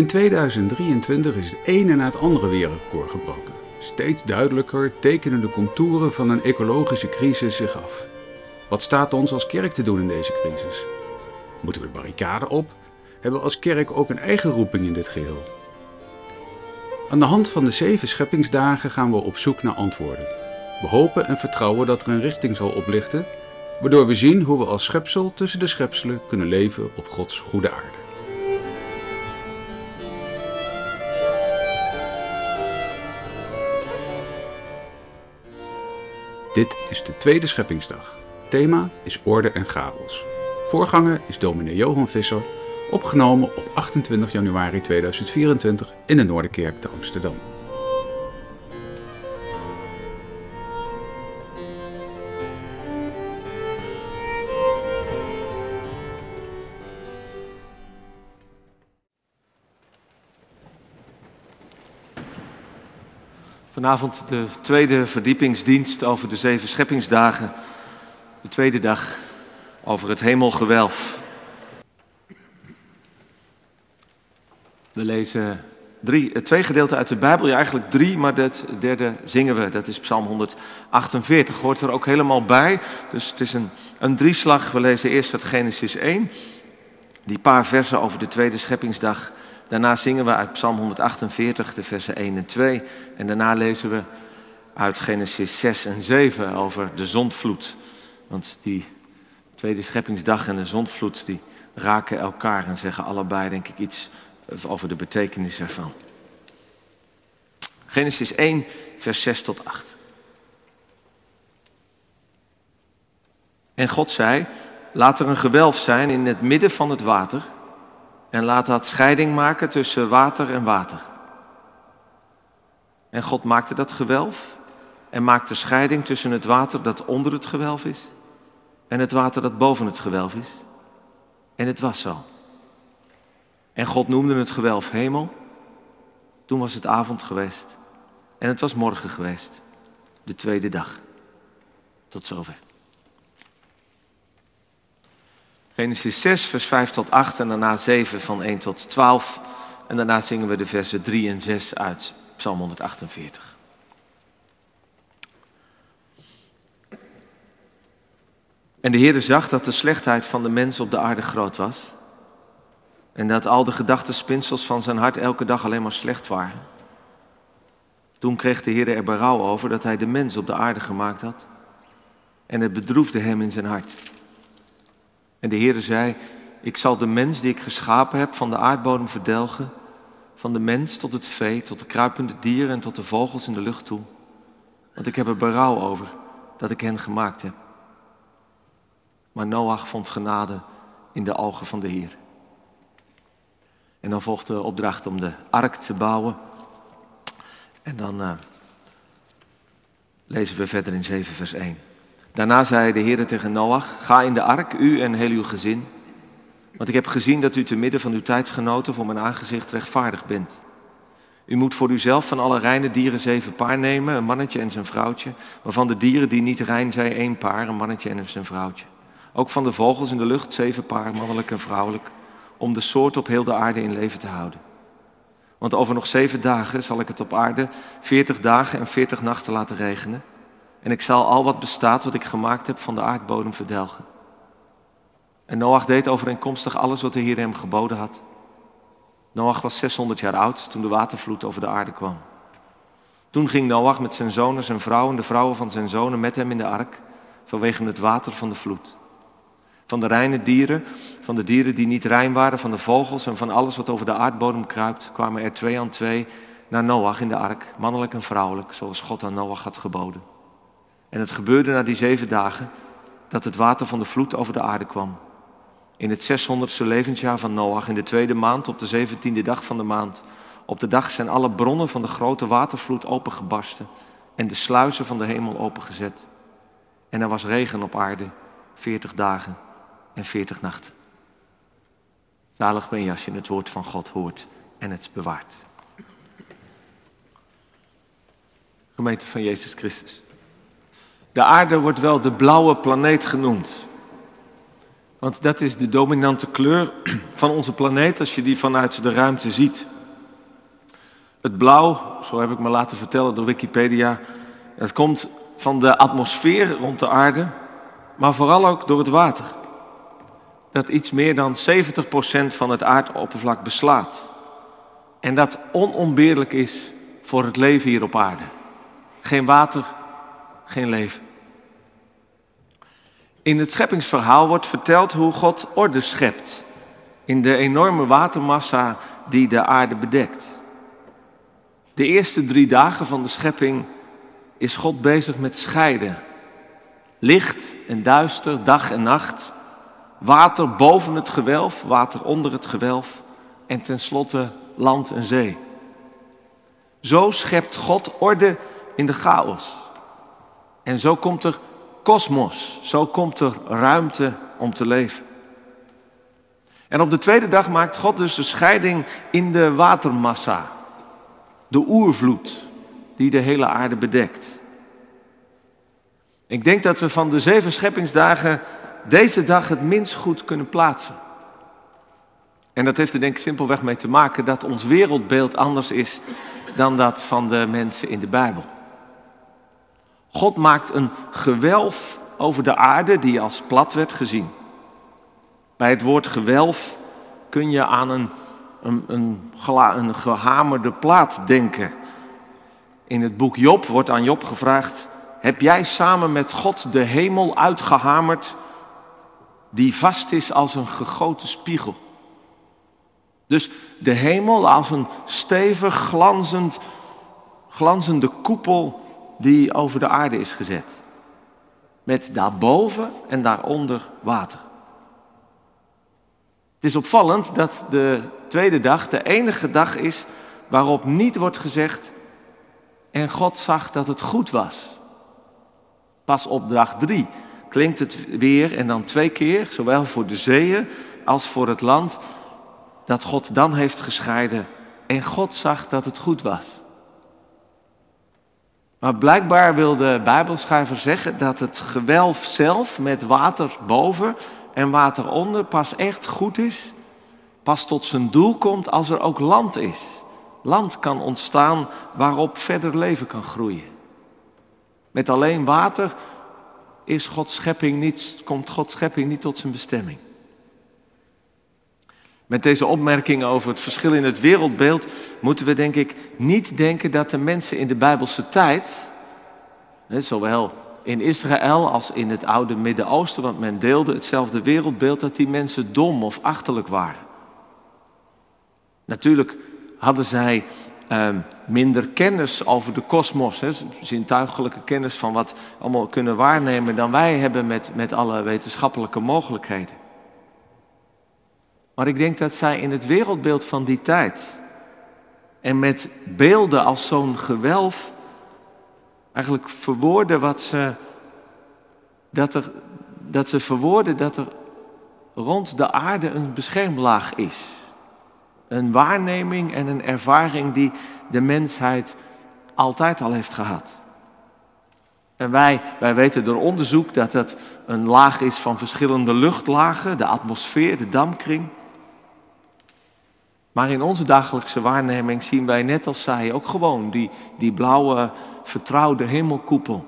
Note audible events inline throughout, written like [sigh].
In 2023 is het ene na het andere wereldrecord gebroken. Steeds duidelijker tekenen de contouren van een ecologische crisis zich af. Wat staat ons als kerk te doen in deze crisis? Moeten we de barricade op? Hebben we als kerk ook een eigen roeping in dit geheel? Aan de hand van de zeven scheppingsdagen gaan we op zoek naar antwoorden. We hopen en vertrouwen dat er een richting zal oplichten, waardoor we zien hoe we als schepsel tussen de schepselen kunnen leven op Gods goede aarde. Dit is de tweede scheppingsdag. Thema is orde en chaos. Voorganger is dominee Johan Visser, opgenomen op 28 januari 2024 in de Noorderkerk te Amsterdam. Vanavond de tweede verdiepingsdienst over de zeven scheppingsdagen. De tweede dag over het hemelgewelf. We lezen drie, twee gedeelten uit de Bijbel, ja eigenlijk drie, maar het derde zingen we. Dat is Psalm 148, hoort er ook helemaal bij. Dus het is een, een drieslag. We lezen eerst uit Genesis 1, die paar versen over de tweede scheppingsdag. Daarna zingen we uit Psalm 148, de versen 1 en 2. En daarna lezen we uit Genesis 6 en 7 over de zondvloed. Want die tweede scheppingsdag en de zondvloed die raken elkaar en zeggen allebei denk ik iets over de betekenis ervan. Genesis 1, vers 6 tot 8. En God zei, laat er een gewelf zijn in het midden van het water en laat dat scheiding maken tussen water en water. En God maakte dat gewelf en maakte scheiding tussen het water dat onder het gewelf is en het water dat boven het gewelf is. En het was zo. En God noemde het gewelf hemel. Toen was het avond geweest. En het was morgen geweest. De tweede dag. Tot zover. Genesis 6, vers 5 tot 8 en daarna 7 van 1 tot 12. En daarna zingen we de versen 3 en 6 uit Psalm 148. En de Heere zag dat de slechtheid van de mens op de aarde groot was. En dat al de gedachtenspinsels van zijn hart elke dag alleen maar slecht waren. Toen kreeg de Heer er berouw over dat hij de mens op de aarde gemaakt had. En het bedroefde hem in zijn hart. En de Heere zei, ik zal de mens die ik geschapen heb van de aardbodem verdelgen, van de mens tot het vee, tot de kruipende dieren en tot de vogels in de lucht toe. Want ik heb er berouw over dat ik hen gemaakt heb. Maar Noach vond genade in de ogen van de Heer. En dan volgt de opdracht om de ark te bouwen. En dan uh, lezen we verder in 7 vers 1. Daarna zei de Heer tegen Noach, ga in de ark, u en heel uw gezin. Want ik heb gezien dat u te midden van uw tijdsgenoten voor mijn aangezicht rechtvaardig bent. U moet voor uzelf van alle reine dieren zeven paar nemen, een mannetje en zijn vrouwtje. Waarvan de dieren die niet rein zijn één paar, een mannetje en zijn vrouwtje. Ook van de vogels in de lucht zeven paar, mannelijk en vrouwelijk. Om de soort op heel de aarde in leven te houden. Want over nog zeven dagen zal ik het op aarde veertig dagen en veertig nachten laten regenen. En ik zal al wat bestaat wat ik gemaakt heb van de aardbodem verdelgen. En Noach deed overeenkomstig alles wat de Heer hem geboden had. Noach was 600 jaar oud toen de watervloed over de aarde kwam. Toen ging Noach met zijn zonen, zijn vrouw en de vrouwen van zijn zonen met hem in de ark vanwege het water van de vloed. Van de reine dieren, van de dieren die niet rein waren, van de vogels en van alles wat over de aardbodem kruipt, kwamen er twee aan twee naar Noach in de ark, mannelijk en vrouwelijk, zoals God aan Noach had geboden. En het gebeurde na die zeven dagen dat het water van de vloed over de aarde kwam. In het 600ste levensjaar van Noach, in de tweede maand, op de zeventiende dag van de maand. Op de dag zijn alle bronnen van de grote watervloed opengebarsten en de sluizen van de hemel opengezet. En er was regen op aarde, veertig dagen en veertig nachten. Zalig ben je als je het woord van God hoort en het bewaart. Gemeente van Jezus Christus. De aarde wordt wel de blauwe planeet genoemd. Want dat is de dominante kleur [clears throat] van onze planeet als je die vanuit de ruimte ziet. Het blauw, zo heb ik me laten vertellen door Wikipedia, het komt van de atmosfeer rond de aarde, maar vooral ook door het water. Dat iets meer dan 70% van het aardoppervlak beslaat. En dat onontbeerlijk is voor het leven hier op aarde. Geen water, geen leven. In het scheppingsverhaal wordt verteld hoe God orde schept in de enorme watermassa die de aarde bedekt. De eerste drie dagen van de schepping is God bezig met scheiden. Licht en duister, dag en nacht. Water boven het gewelf, water onder het gewelf. En tenslotte land en zee. Zo schept God orde in de chaos. En zo komt er kosmos, zo komt er ruimte om te leven. En op de tweede dag maakt God dus de scheiding in de watermassa. De oervloed die de hele aarde bedekt. Ik denk dat we van de zeven scheppingsdagen deze dag het minst goed kunnen plaatsen. En dat heeft er denk ik simpelweg mee te maken dat ons wereldbeeld anders is dan dat van de mensen in de Bijbel. God maakt een gewelf over de aarde die als plat werd gezien. Bij het woord gewelf kun je aan een, een, een, een gehamerde plaat denken. In het boek Job wordt aan Job gevraagd: Heb jij samen met God de hemel uitgehamerd, die vast is als een gegoten spiegel? Dus de hemel als een stevig, glanzend, glanzende koepel die over de aarde is gezet. Met daarboven en daaronder water. Het is opvallend dat de tweede dag de enige dag is waarop niet wordt gezegd en God zag dat het goed was. Pas op dag drie klinkt het weer en dan twee keer, zowel voor de zeeën als voor het land, dat God dan heeft gescheiden en God zag dat het goed was. Maar blijkbaar wil de Bijbelschrijver zeggen dat het gewelf zelf met water boven en water onder pas echt goed is, pas tot zijn doel komt als er ook land is. Land kan ontstaan waarop verder leven kan groeien. Met alleen water is Gods schepping niet, komt Gods schepping niet tot zijn bestemming. Met deze opmerking over het verschil in het wereldbeeld moeten we denk ik niet denken dat de mensen in de Bijbelse tijd, zowel in Israël als in het oude Midden-Oosten, want men deelde hetzelfde wereldbeeld, dat die mensen dom of achterlijk waren. Natuurlijk hadden zij ehm, minder kennis over de kosmos, zintuigelijke kennis van wat allemaal kunnen waarnemen dan wij hebben met, met alle wetenschappelijke mogelijkheden. Maar ik denk dat zij in het wereldbeeld van die tijd en met beelden als zo'n gewelf eigenlijk verwoorden wat ze, dat, er, dat ze verwoorden dat er rond de aarde een beschermlaag is. Een waarneming en een ervaring die de mensheid altijd al heeft gehad. En wij, wij weten door onderzoek dat het een laag is van verschillende luchtlagen, de atmosfeer, de dampkring. Maar in onze dagelijkse waarneming zien wij net als zij ook gewoon die, die blauwe, vertrouwde hemelkoepel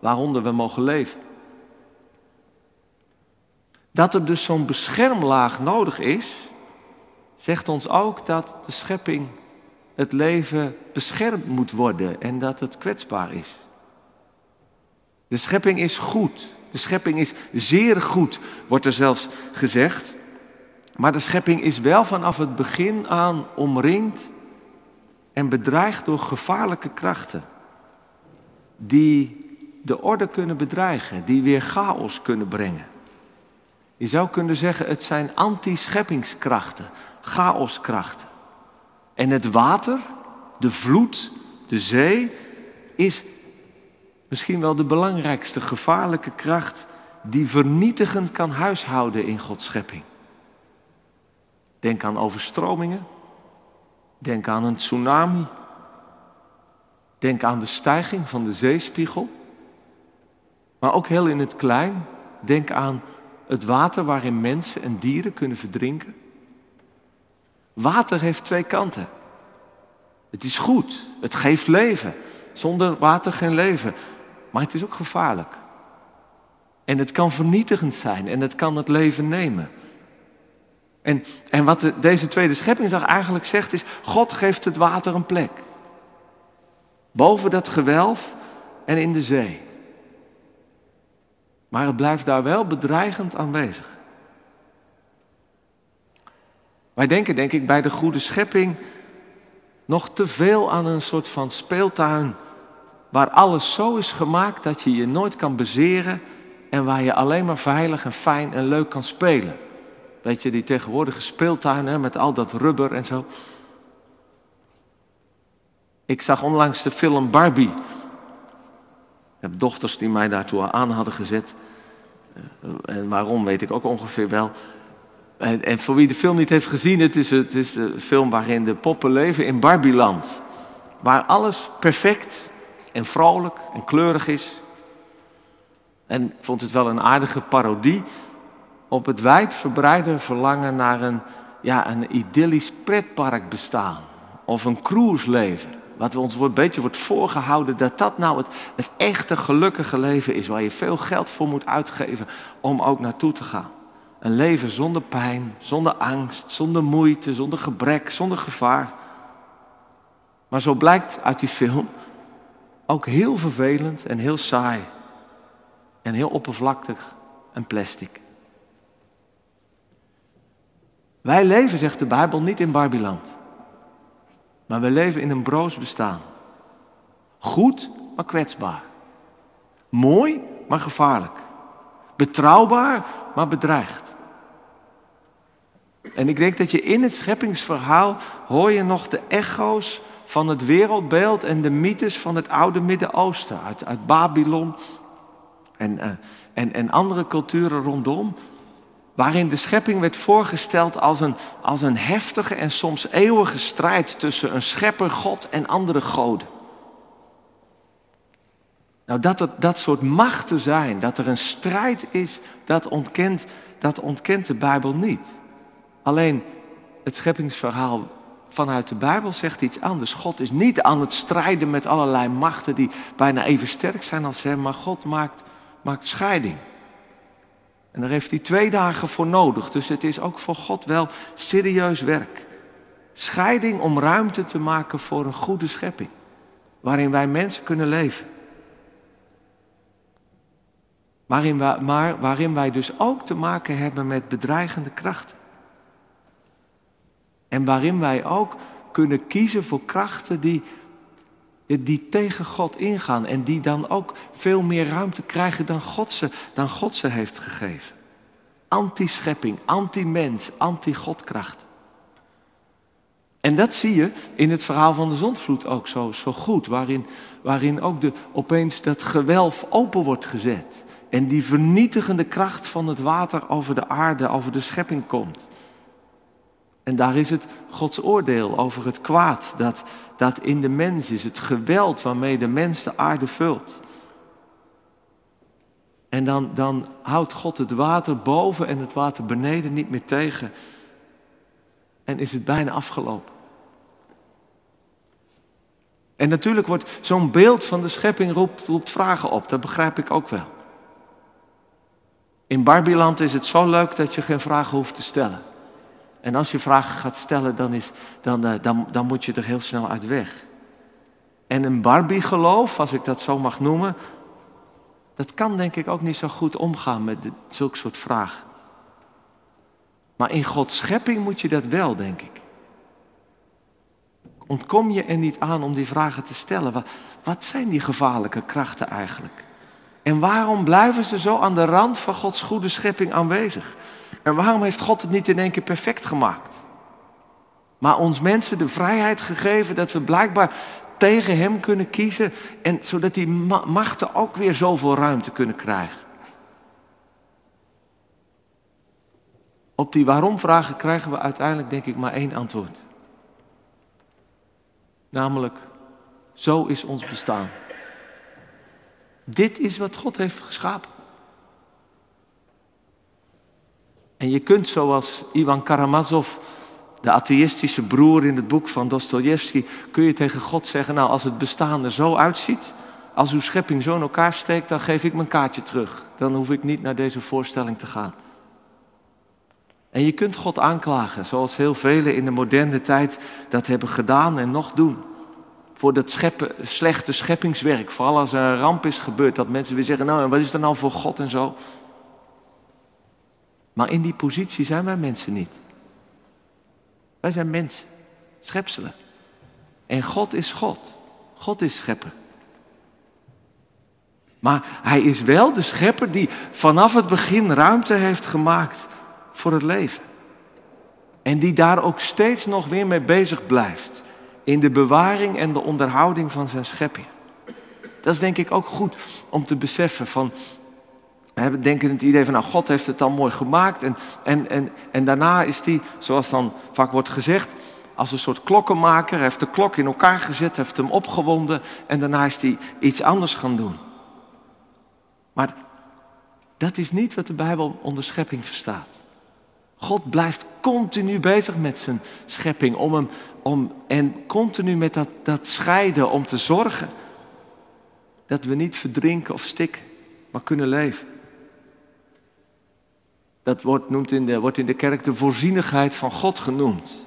waaronder we mogen leven. Dat er dus zo'n beschermlaag nodig is, zegt ons ook dat de schepping, het leven beschermd moet worden en dat het kwetsbaar is. De schepping is goed. De schepping is zeer goed, wordt er zelfs gezegd. Maar de schepping is wel vanaf het begin aan omringd en bedreigd door gevaarlijke krachten. Die de orde kunnen bedreigen, die weer chaos kunnen brengen. Je zou kunnen zeggen, het zijn anti-scheppingskrachten, chaoskrachten. En het water, de vloed, de zee, is misschien wel de belangrijkste gevaarlijke kracht die vernietigend kan huishouden in Gods schepping. Denk aan overstromingen. Denk aan een tsunami. Denk aan de stijging van de zeespiegel. Maar ook heel in het klein. Denk aan het water waarin mensen en dieren kunnen verdrinken? Water heeft twee kanten. Het is goed, het geeft leven. Zonder water geen leven. Maar het is ook gevaarlijk. En het kan vernietigend zijn en het kan het leven nemen. En, en wat de, deze tweede scheppingsdag eigenlijk zegt is, God geeft het water een plek. Boven dat gewelf en in de zee. Maar het blijft daar wel bedreigend aanwezig. Wij denken, denk ik, bij de goede schepping nog te veel aan een soort van speeltuin waar alles zo is gemaakt dat je je nooit kan bezeren en waar je alleen maar veilig en fijn en leuk kan spelen. Weet je, die tegenwoordige speeltuinen met al dat rubber en zo. Ik zag onlangs de film Barbie. Ik heb dochters die mij daartoe aan hadden gezet. Eh, en waarom weet ik ook ongeveer wel. En, en, voor wie de film niet heeft gezien, het is, het is een film waarin de poppen leven in Barbieland. Waar alles perfect en vrolijk en kleurig is. En ik vond het wel een aardige parodie op het wijdverbreide verlangen naar een, ja, een idyllisch pretpark bestaan. Of een cruiseleven. Wat ons een beetje wordt voorgehouden dat dat nou het, het echte gelukkige leven is. Waar je veel geld voor moet uitgeven om ook naartoe te gaan. Een leven zonder pijn, zonder angst, zonder moeite, zonder gebrek, zonder gevaar. Maar zo blijkt uit die film ook heel vervelend en heel saai. En heel oppervlakkig en plastic. Wij leven, zegt de Bijbel, niet in Barbiland. Maar we leven in een broos bestaan. Goed, maar kwetsbaar. Mooi, maar gevaarlijk. Betrouwbaar, maar bedreigd. En ik denk dat je in het scheppingsverhaal hoor je nog de echo's van het wereldbeeld en de mythes van het oude Midden-Oosten, uit, uit Babylon en, uh, en, en andere culturen rondom, waarin de schepping werd voorgesteld als een, als een heftige en soms eeuwige strijd tussen een schepper, God en andere goden. Nou, dat het dat soort machten zijn, dat er een strijd is, dat ontkent, dat ontkent de Bijbel niet. Alleen het scheppingsverhaal vanuit de Bijbel zegt iets anders. God is niet aan het strijden met allerlei machten die bijna even sterk zijn als hem, maar God maakt, maakt scheiding. En daar heeft hij twee dagen voor nodig. Dus het is ook voor God wel serieus werk. Scheiding om ruimte te maken voor een goede schepping. Waarin wij mensen kunnen leven. Waarin wij, maar waarin wij dus ook te maken hebben met bedreigende krachten. En waarin wij ook kunnen kiezen voor krachten die, die tegen God ingaan. En die dan ook veel meer ruimte krijgen dan God ze, dan God ze heeft gegeven. Anti-schepping, anti-mens, anti-godkracht. En dat zie je in het verhaal van de zondvloed ook zo, zo goed. Waarin, waarin ook de, opeens dat gewelf open wordt gezet. En die vernietigende kracht van het water over de aarde, over de schepping komt. En daar is het Gods oordeel over het kwaad dat, dat in de mens is. Het geweld waarmee de mens de aarde vult. En dan, dan houdt God het water boven en het water beneden niet meer tegen. En is het bijna afgelopen. En natuurlijk wordt zo'n beeld van de schepping roept, roept vragen op. Dat begrijp ik ook wel. In Barbieland is het zo leuk dat je geen vragen hoeft te stellen. En als je vragen gaat stellen, dan, is, dan, uh, dan, dan moet je er heel snel uit weg. En een Barbie-geloof, als ik dat zo mag noemen, dat kan denk ik ook niet zo goed omgaan met zulke soort vragen. Maar in Gods schepping moet je dat wel, denk ik. Ontkom je er niet aan om die vragen te stellen. Wat, wat zijn die gevaarlijke krachten eigenlijk? En waarom blijven ze zo aan de rand van Gods goede schepping aanwezig? En waarom heeft God het niet in één keer perfect gemaakt? Maar ons mensen de vrijheid gegeven dat we blijkbaar tegen Hem kunnen kiezen. En zodat die machten ook weer zoveel ruimte kunnen krijgen. Op die waarom-vragen krijgen we uiteindelijk, denk ik, maar één antwoord. Namelijk, zo is ons bestaan. Dit is wat God heeft geschapen. En je kunt zoals Ivan Karamazov, de atheïstische broer in het boek van Dostoevsky, kun je tegen God zeggen, nou als het bestaan er zo uitziet, als uw schepping zo in elkaar steekt, dan geef ik mijn kaartje terug. Dan hoef ik niet naar deze voorstelling te gaan. En je kunt God aanklagen, zoals heel velen in de moderne tijd dat hebben gedaan en nog doen. Voor dat scheppen, slechte scheppingswerk, vooral als er een ramp is gebeurd, dat mensen weer zeggen, nou en wat is er nou voor God en zo. Maar in die positie zijn wij mensen niet. Wij zijn mensen, schepselen. En God is God. God is schepper. Maar hij is wel de schepper die vanaf het begin ruimte heeft gemaakt voor het leven. En die daar ook steeds nog weer mee bezig blijft. In de bewaring en de onderhouding van zijn schepping. Dat is denk ik ook goed om te beseffen van... We denken het idee van, nou, God heeft het dan mooi gemaakt. En, en, en, en daarna is hij, zoals dan vaak wordt gezegd, als een soort klokkenmaker. Heeft de klok in elkaar gezet, heeft hem opgewonden. En daarna is hij iets anders gaan doen. Maar dat is niet wat de Bijbel onder schepping verstaat. God blijft continu bezig met zijn schepping om hem, om, en continu met dat, dat scheiden om te zorgen dat we niet verdrinken of stikken, maar kunnen leven. Dat wordt, noemt in de, wordt in de kerk de voorzienigheid van God genoemd.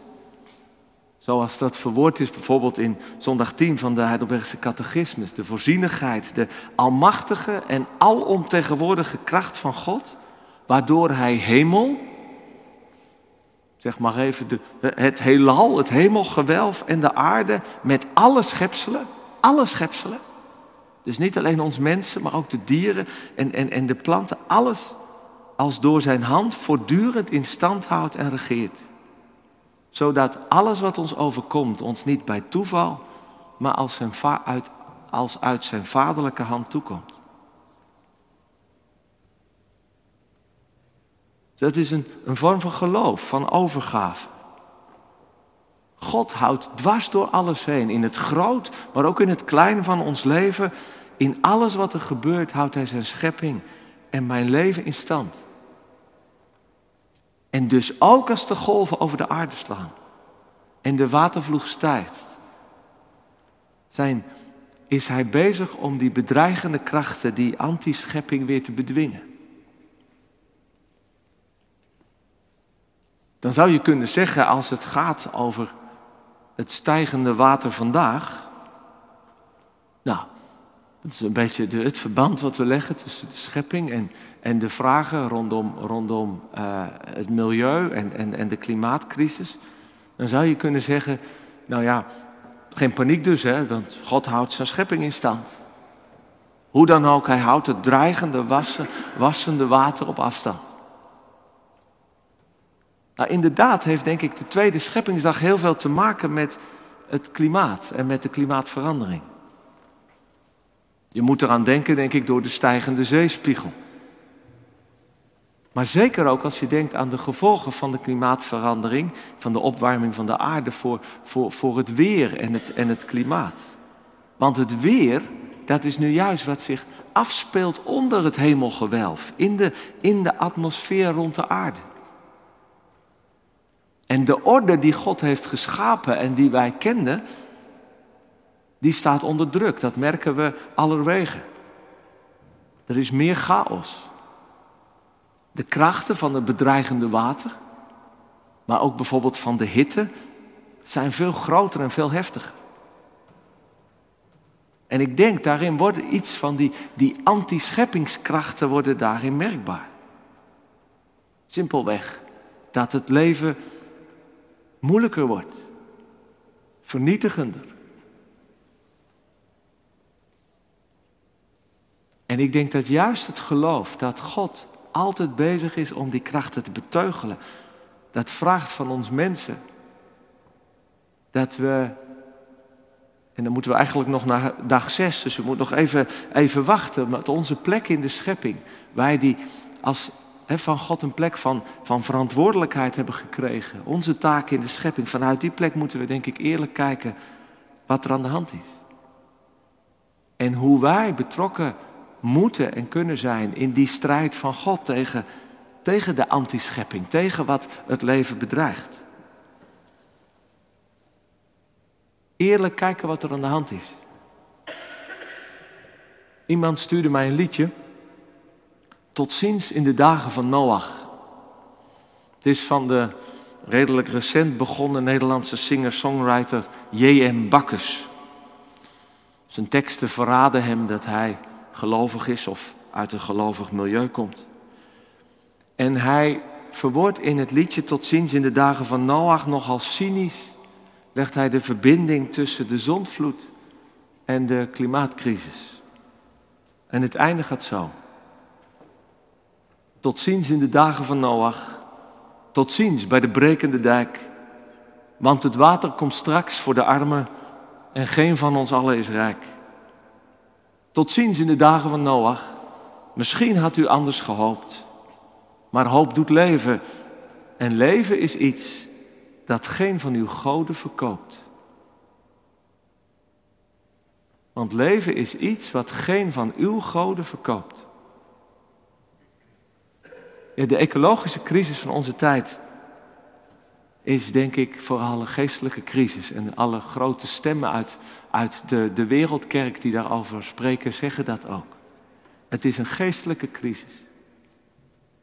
Zoals dat verwoord is bijvoorbeeld in zondag 10 van de Heidelbergse catechismus. De voorzienigheid, de almachtige en alomtegenwoordige kracht van God, waardoor hij hemel, zeg maar even de, het heelal, het hemelgewelf en de aarde met alle schepselen, alle schepselen, dus niet alleen ons mensen, maar ook de dieren en, en, en de planten, alles als door zijn hand voortdurend in stand houdt en regeert. Zodat alles wat ons overkomt ons niet bij toeval, maar als, zijn uit, als uit zijn vaderlijke hand toekomt. Dat is een, een vorm van geloof, van overgave. God houdt dwars door alles heen, in het groot, maar ook in het klein van ons leven. In alles wat er gebeurt houdt Hij zijn schepping en mijn leven in stand. En dus ook als de golven over de aarde slaan en de watervloeg stijgt, zijn, is hij bezig om die bedreigende krachten, die antischepping weer te bedwingen. Dan zou je kunnen zeggen, als het gaat over het stijgende water vandaag, dat is een beetje het verband wat we leggen tussen de schepping en, en de vragen rondom, rondom uh, het milieu en, en, en de klimaatcrisis. Dan zou je kunnen zeggen, nou ja, geen paniek dus, hè, want God houdt zijn schepping in stand. Hoe dan ook, hij houdt het dreigende, wassen, wassende water op afstand. Nou, inderdaad heeft denk ik de tweede scheppingsdag heel veel te maken met het klimaat en met de klimaatverandering. Je moet eraan denken, denk ik, door de stijgende zeespiegel. Maar zeker ook als je denkt aan de gevolgen van de klimaatverandering, van de opwarming van de aarde voor, voor, voor het weer en het, en het klimaat. Want het weer, dat is nu juist wat zich afspeelt onder het hemelgewelf, in de, in de atmosfeer rond de aarde. En de orde die God heeft geschapen en die wij kenden, die staat onder druk. Dat merken we allerwege. Er is meer chaos. De krachten van het bedreigende water, maar ook bijvoorbeeld van de hitte, zijn veel groter en veel heftiger. En ik denk daarin worden iets van die, die anti-scheppingskrachten worden daarin merkbaar. Simpelweg dat het leven moeilijker wordt, vernietigender. En ik denk dat juist het geloof dat God altijd bezig is om die krachten te beteugelen, dat vraagt van ons mensen dat we, en dan moeten we eigenlijk nog naar dag zes, dus we moeten nog even, even wachten, met onze plek in de schepping, wij die als van God een plek van, van verantwoordelijkheid hebben gekregen, onze taak in de schepping, vanuit die plek moeten we denk ik eerlijk kijken wat er aan de hand is. En hoe wij betrokken moeten en kunnen zijn in die strijd van God tegen tegen de antischepping, tegen wat het leven bedreigt. Eerlijk kijken wat er aan de hand is. Iemand stuurde mij een liedje. Tot ziens in de dagen van Noach. Het is van de redelijk recent begonnen Nederlandse singer-songwriter J.M. Bakkes. Zijn teksten verraden hem dat hij gelovig is of uit een gelovig milieu komt. En hij verwoordt in het liedje tot ziens in de dagen van Noach nogal cynisch. Legt hij de verbinding tussen de zondvloed en de klimaatcrisis. En het einde gaat zo. Tot ziens in de dagen van Noach. Tot ziens bij de brekende dijk. Want het water komt straks voor de armen en geen van ons allen is rijk. Tot ziens in de dagen van Noach. Misschien had u anders gehoopt. Maar hoop doet leven. En leven is iets dat geen van uw goden verkoopt. Want leven is iets wat geen van uw goden verkoopt. de ecologische crisis van onze tijd is denk ik vooral een geestelijke crisis. En alle grote stemmen uit, uit de, de wereldkerk die daarover spreken, zeggen dat ook. Het is een geestelijke crisis.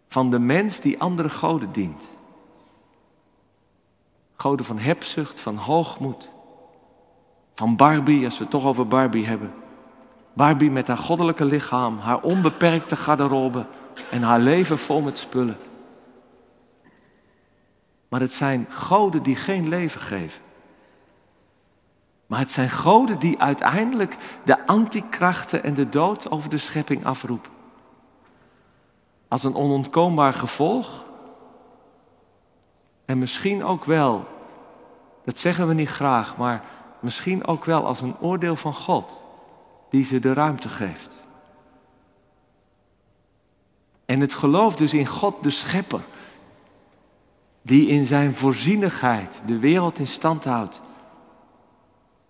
Van de mens die andere goden dient. Goden van hebzucht, van hoogmoed. Van Barbie, als we het toch over Barbie hebben. Barbie met haar goddelijke lichaam, haar onbeperkte garderobe en haar leven vol met spullen. Maar het zijn goden die geen leven geven. Maar het zijn goden die uiteindelijk de antikrachten en de dood over de schepping afroepen. Als een onontkoombaar gevolg. En misschien ook wel, dat zeggen we niet graag, maar misschien ook wel als een oordeel van God die ze de ruimte geeft. En het geloof dus in God de Schepper, die in zijn voorzienigheid de wereld in stand houdt,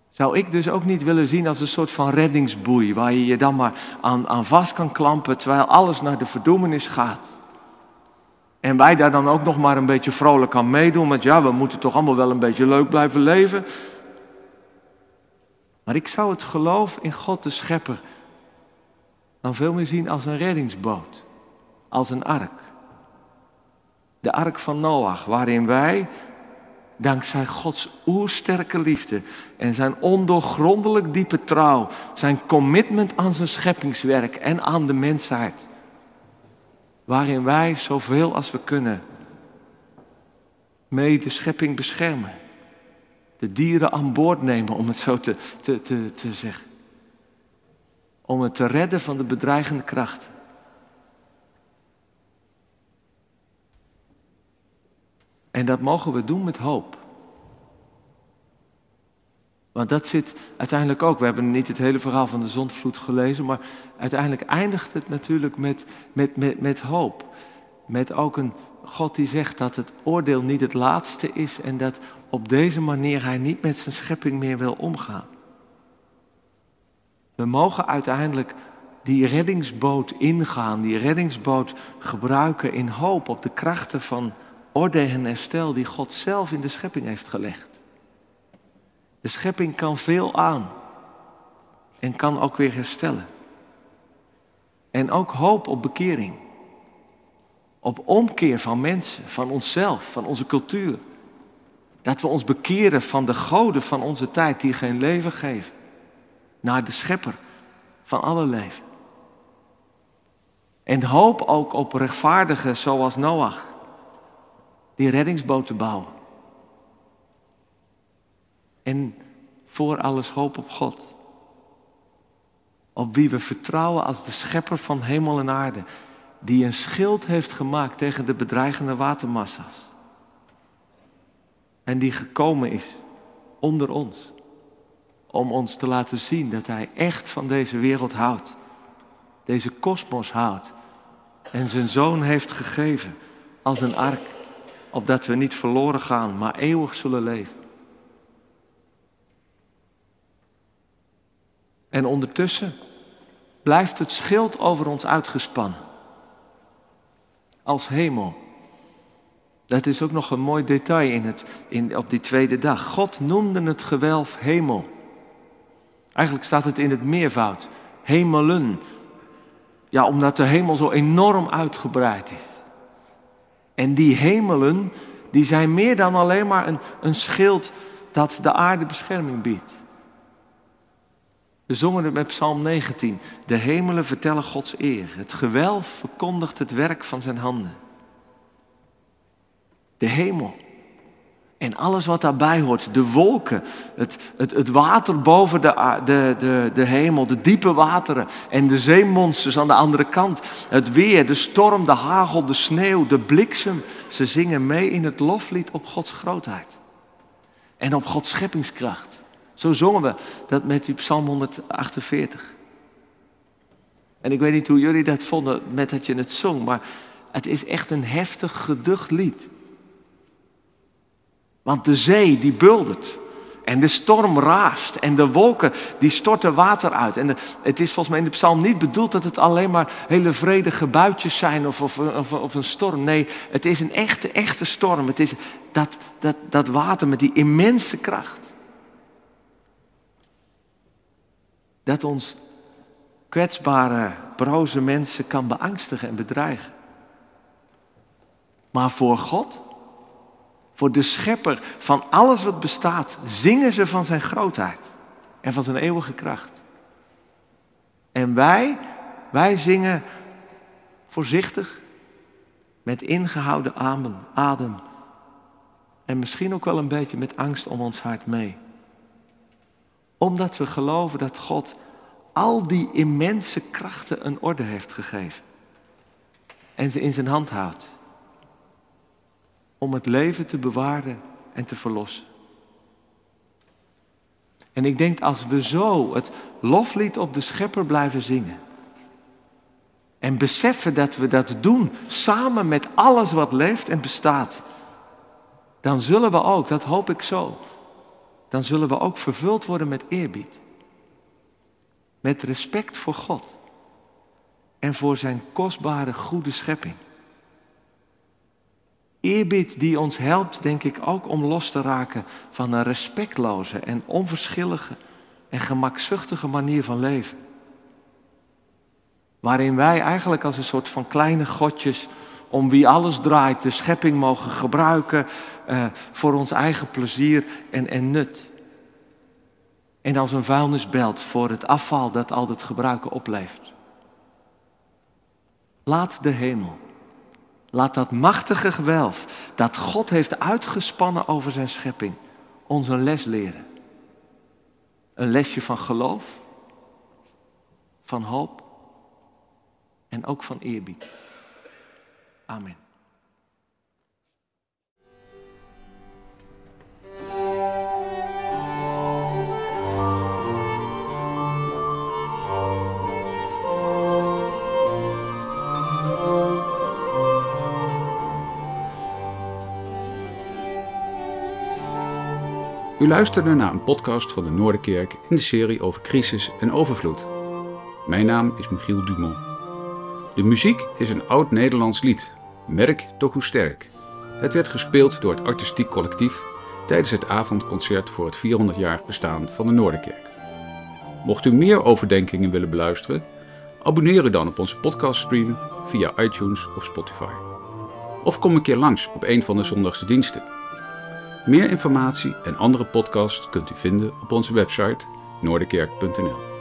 zou ik dus ook niet willen zien als een soort van reddingsboei, waar je je dan maar aan, aan vast kan klampen terwijl alles naar de verdoemenis gaat. En wij daar dan ook nog maar een beetje vrolijk aan meedoen, want ja, we moeten toch allemaal wel een beetje leuk blijven leven. Maar ik zou het geloof in God de Schepper dan veel meer zien als een reddingsboot, als een ark. De ark van Noach, waarin wij, dankzij Gods oersterke liefde en zijn ondoorgrondelijk diepe trouw, zijn commitment aan zijn scheppingswerk en aan de mensheid, waarin wij zoveel als we kunnen mee de schepping beschermen de dieren aan boord nemen, om het zo te, te, te, te zeggen. Om het te redden van de bedreigende krachten. En dat mogen we doen met hoop. Want dat zit uiteindelijk ook. We hebben niet het hele verhaal van de zondvloed gelezen, maar uiteindelijk eindigt het natuurlijk met, met, met, met hoop. Met ook een God die zegt dat het oordeel niet het laatste is en dat op deze manier hij niet met zijn schepping meer wil omgaan. We mogen uiteindelijk die reddingsboot ingaan, die reddingsboot gebruiken in hoop op de krachten van orde en herstel die God zelf in de schepping heeft gelegd. De schepping kan veel aan en kan ook weer herstellen. En ook hoop op bekering. Op omkeer van mensen, van onszelf, van onze cultuur. Dat we ons bekeren van de goden van onze tijd die geen leven geven. Naar de schepper van alle leven. En hoop ook op rechtvaardigen zoals Noach. Die reddingsboten bouwen. En voor alles hoop op God. Op wie we vertrouwen als de schepper van hemel en aarde. Die een schild heeft gemaakt tegen de bedreigende watermassa's. En die gekomen is onder ons. Om ons te laten zien dat Hij echt van deze wereld houdt. Deze kosmos houdt. En zijn zoon heeft gegeven als een ark. Opdat we niet verloren gaan, maar eeuwig zullen leven. En ondertussen blijft het schild over ons uitgespannen. als hemel. Dat is ook nog een mooi detail in het, in, op die tweede dag. God noemde het gewelf hemel. Eigenlijk staat het in het meervoud. Hemelen. Ja, omdat de hemel zo enorm uitgebreid is. En die hemelen, die zijn meer dan alleen maar een, een schild dat de aarde bescherming biedt. We zongen het met Psalm 19. De hemelen vertellen Gods eer. Het gewelf verkondigt het werk van zijn handen. De hemel. En alles wat daarbij hoort. De wolken. Het, het, het water boven de, de, de, de hemel. De diepe wateren. En de zeemonsters aan de andere kant. Het weer, de storm, de hagel, de sneeuw, de bliksem. Ze zingen mee in het loflied op Gods grootheid. En op Gods scheppingskracht. Zo zongen we dat met die Psalm 148. En ik weet niet hoe jullie dat vonden met dat je het zong, maar het is echt een heftig, geducht lied. Want de zee die buldert. En de storm raast. En de wolken die storten water uit. En het is volgens mij in de psalm niet bedoeld dat het alleen maar hele vredige buitjes zijn of, of, of, of, een storm. Nee, het is een echte, echte storm. Het is dat, dat, dat water met die immense kracht. dat ons kwetsbare, broze mensen kan beangstigen en bedreigen. Maar voor God, voor de schepper van alles wat bestaat, zingen ze van zijn grootheid en van zijn eeuwige kracht. En wij, wij zingen voorzichtig, met ingehouden adem, adem en misschien ook wel een beetje met angst om ons hart mee omdat we geloven dat God al die immense krachten een orde heeft gegeven. En ze in zijn hand houdt. Om het leven te bewaren en te verlossen. En ik denk als we zo het loflied op de schepper blijven zingen. En beseffen dat we dat doen samen met alles wat leeft en bestaat. Dan zullen we ook, dat hoop ik zo, dan zullen we ook vervuld worden met eerbied. Met respect voor God en voor zijn kostbare goede schepping. Eerbied die ons helpt, denk ik, ook om los te raken van een respectloze en onverschillige en gemakzuchtige manier van leven. Waarin wij eigenlijk als een soort van kleine godjes om wie alles draait, de schepping mogen gebruiken uh, voor ons eigen plezier en, en nut. En als een vuilnisbelt voor het afval dat al het gebruiken oplevert. Laat de hemel, laat dat machtige gewelf dat God heeft uitgespannen over zijn schepping, ons een les leren. Een lesje van geloof, van hoop en ook van eerbied. Amen. U luisterde naar een podcast van de Noorderkerk in de serie over crisis en overvloed. Mijn naam is Michiel Dumont. De muziek is een oud-Nederlands lied, Merk toch hoe sterk. Het werd gespeeld door het artistiek collectief tijdens het avondconcert voor het 400-jarig bestaan van de Noorderkerk. Mocht u meer overdenkingen willen beluisteren, abonneer u dan op onze podcaststream via iTunes of Spotify. Of kom een keer langs op een van de zondagse diensten. Meer informatie en andere podcasts kunt u vinden op onze website noorderkerk.nl.